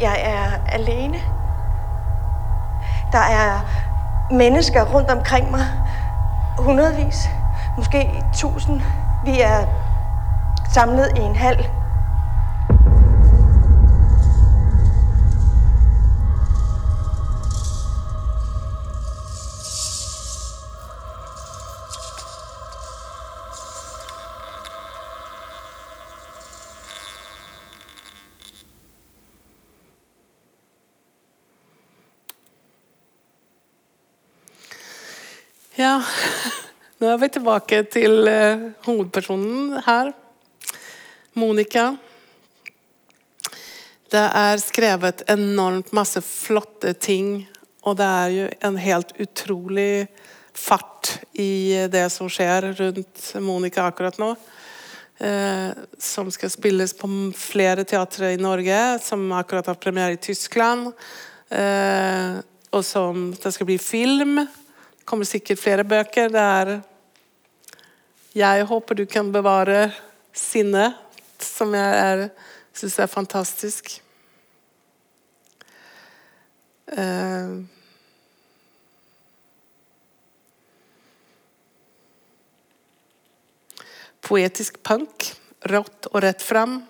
Jeg er alene. Der er mennesker rundt omkring mig. Hundredvis. Måske tusind. Vi er samlet i en hal. Ja, nå er vi tilbake til eh, hovedpersonen her. Monica. Det er skrevet enormt masse flotte ting, og det er jo en helt utrolig fart i det som skjer rundt Monica akkurat nå. Eh, som skal spilles på flere teatre i Norge, som akkurat har premiere i Tyskland. Eh, og som det skal bli film kommer sikkert flere bøker. Det Jeg håper du kan bevare sinnet, som jeg syns er fantastisk. Eh, poetisk punk, rått og rett fram.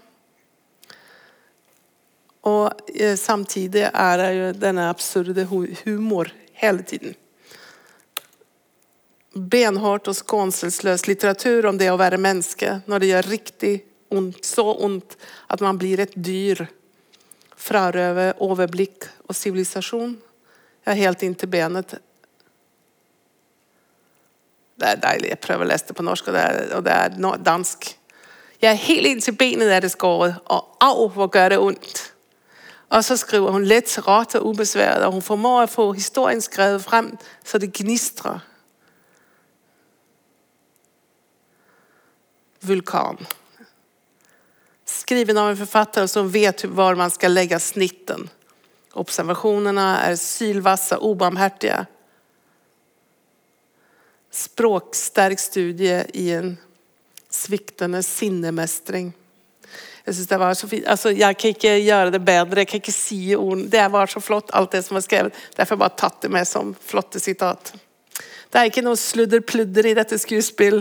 Og eh, samtidig er det jo denne absurde humor hele tiden. Benhårt og skånselsløs litteratur om det å være menneske når det gjør riktig ondt, så ondt at man blir et dyr. Frarøve overblikk og sivilisasjon. Er helt inntil benet. Det er deilig. Jeg prøver å lese det på norsk, og det er, og det er dansk. Jeg er helt inntil benet er det skåret, og au, hvor gør det ondt. Og så skriver hun lett, rart og ubesværet, og hun formår å få historien skrevet frem så det gnistrer. Vulkan. Skriven av en forfatter som vet hvor man skal legge snitten. Observasjonene er sylvasse, ubarmhertige. Språksterk studie i en sviktende sinnemestring. Jeg synes det var så fint. Altså, jeg kan ikke gjøre det bedre, jeg kan ikke si ord. Det var så flott, alt det som var skrevet. Derfor har jeg bare tatt det med som flotte sitat. Det er ikke noe sludder-pludder i dette skuespill.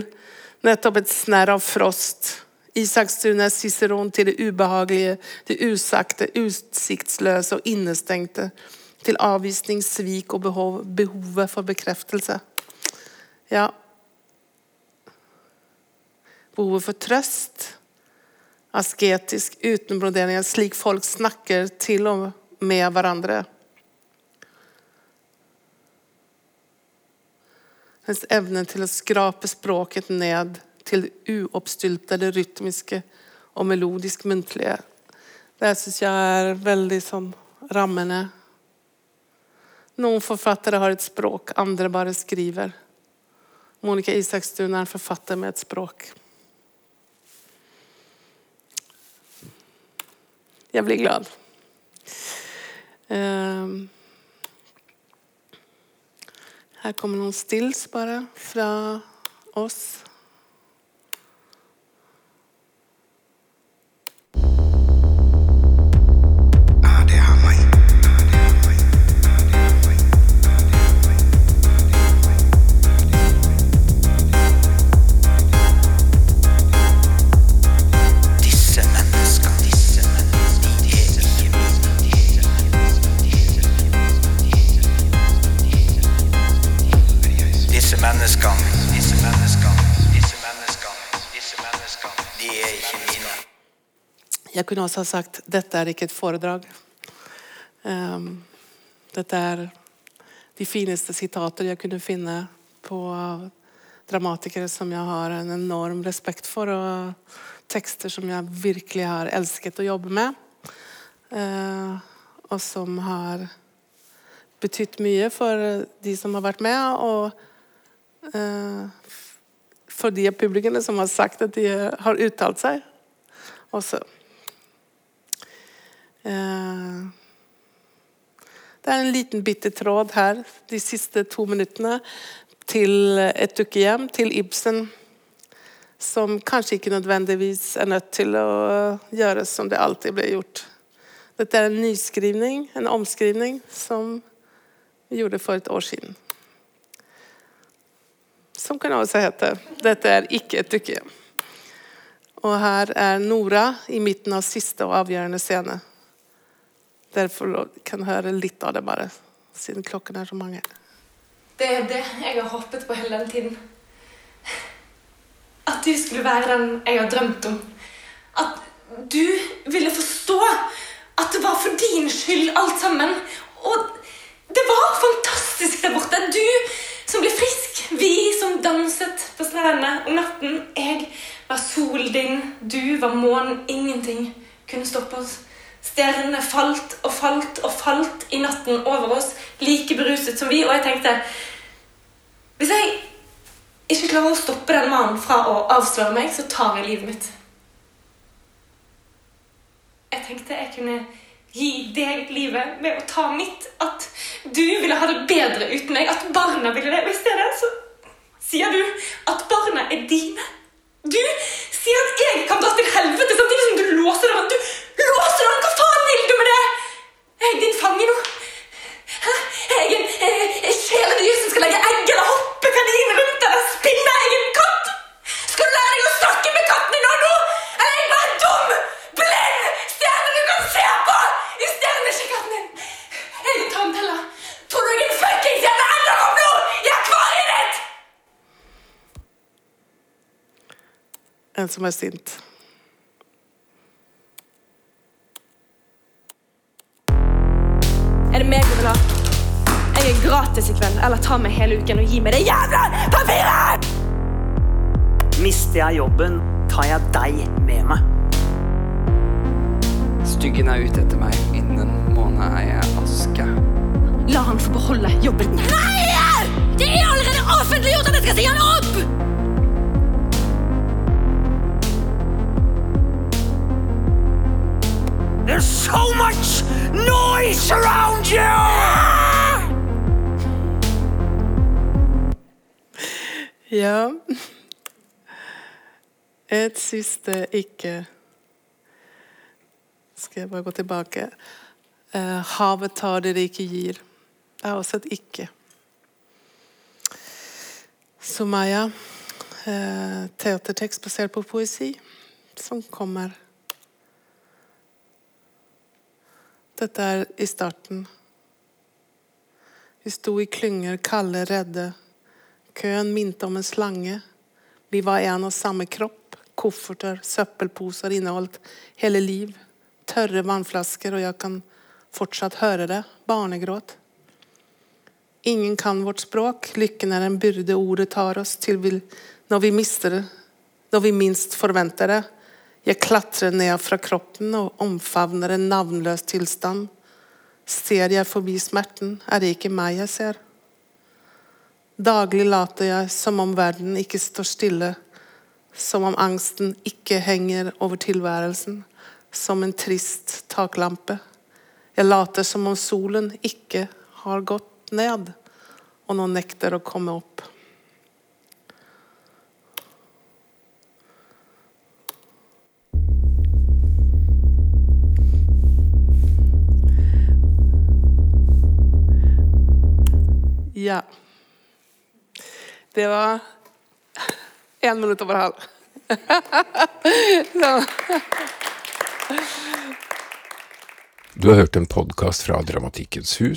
Nettopp et snerr av frost. Isakstuen er Ciceron til det ubehagelige, det usagte, utsiktsløse og innestengte. Til avvisning, svik og behov, behovet for bekreftelse. Ja. Behovet for trøst. Asketisk utenbroderinger, slik folk snakker til og med hverandre. Hennes evne til å skrape språket ned til det uoppstyltede, rytmiske og melodisk muntlige. Det syns jeg er veldig sånn rammende. Noen forfattere har et språk, andre bare skriver. Monica Isakstuen er en forfatter med et språk. Jeg blir glad. Ehm. Her kommer noen stills bare fra oss. Kunne også ha sagt dette er ikke et foredrag. Um, dette er de fineste sitater jeg kunne finne på dramatikere som jeg har en enorm respekt for, og tekster som jeg virkelig har elsket å jobbe med. Uh, og som har betydd mye for de som har vært med, og uh, for de av publikummene som har sagt at de har uttalt seg. Også. Eh, Det er en liten bitte tråd her de siste to minuttene til et dukkehjem, til Ibsen, som kanskje ikke nødvendigvis er nødt til å gjøre som det alltid ble gjort. Dette er en nyskrivning, en omskrivning, som vi gjorde for et år siden. Som kan også hete 'Dette er ikke et dukkehjem'. Og her er Nora i midten av siste og avgjørende scene. Derfor kan høre litt av det bare, siden klokken er så mange. Det er det jeg har håpet på hele den tiden. At du skulle være den jeg har drømt om. At du ville forstå at det var for din skyld alt sammen. Og det var fantastisk der borte. Du som ble frisk. Vi som danset på strendene om natten. Jeg var solen din. Du var månen. Ingenting kunne stoppe oss. Stjernene falt og falt og falt i natten over oss, like beruset som vi. Og jeg tenkte Hvis jeg ikke klarer å stoppe den mannen fra å avsløre meg, så tar jeg livet mitt. Jeg tenkte jeg kunne gi deg livet ved å ta mitt. At du ville ha det bedre uten meg. At barna ville det. Og i stedet så sier du at barna er dine. Du sier at jeg kan dra til helvete samtidig som du låser deg Du låser deg Hva faen vil du med det?! Jeg din fange nå. Hæ? Jeg er en kjæledyr som skal legge egg eller hoppe kanin rundt deg og spinne egen katt! Skal du lære deg å snakke med kattene nå, nå? Er jeg bare dum, blind stjerne du kan se på? I stjernen ikke katten din. Jeg er en tanntelle. Tror du jeg er en fuckings stjerne nå? Jeg er akvarium! En som er sint. Er det meg du vil ha? Jeg er gratis i kveld. Eller ta meg hele uken og gi meg det jævla papiret! Mister jeg jobben, tar jeg deg med meg. Styggen er ute etter meg. Innen en måned er jeg aske. La han få beholde jobben. Nei! Det er allerede offentliggjort at jeg skal si han opp! There's so much noise around you! Ja. Et siste ikke Skal jeg bare gå tilbake. Eh, havet tar det det ikke gir. Det er også et ikke. Sumaya. Eh, teatertekst basert på poesi som kommer Dette er i starten. Vi sto i klynger, kalde, redde. Køen minte om en slange. Vi var en og samme kropp. Kofferter, søppelposer inneholdt hele liv. Tørre vannflasker, og jeg kan fortsatt høre det. Barnegråt. Ingen kan vårt språk. Lykken er en byrde ordet tar oss til vi, når vi mister det. Når vi minst forventer det. Jeg klatrer ned fra kroppen og omfavner en navnløs tilstand. Ser jeg forbi smerten, er det ikke meg jeg ser. Daglig later jeg som om verden ikke står stille, som om angsten ikke henger over tilværelsen, som en trist taklampe. Jeg later som om solen ikke har gått ned, og nå nekter å komme opp. Ja. Det var en minutt over halv. Du har hørt en podkast fra Dramatikkens hus.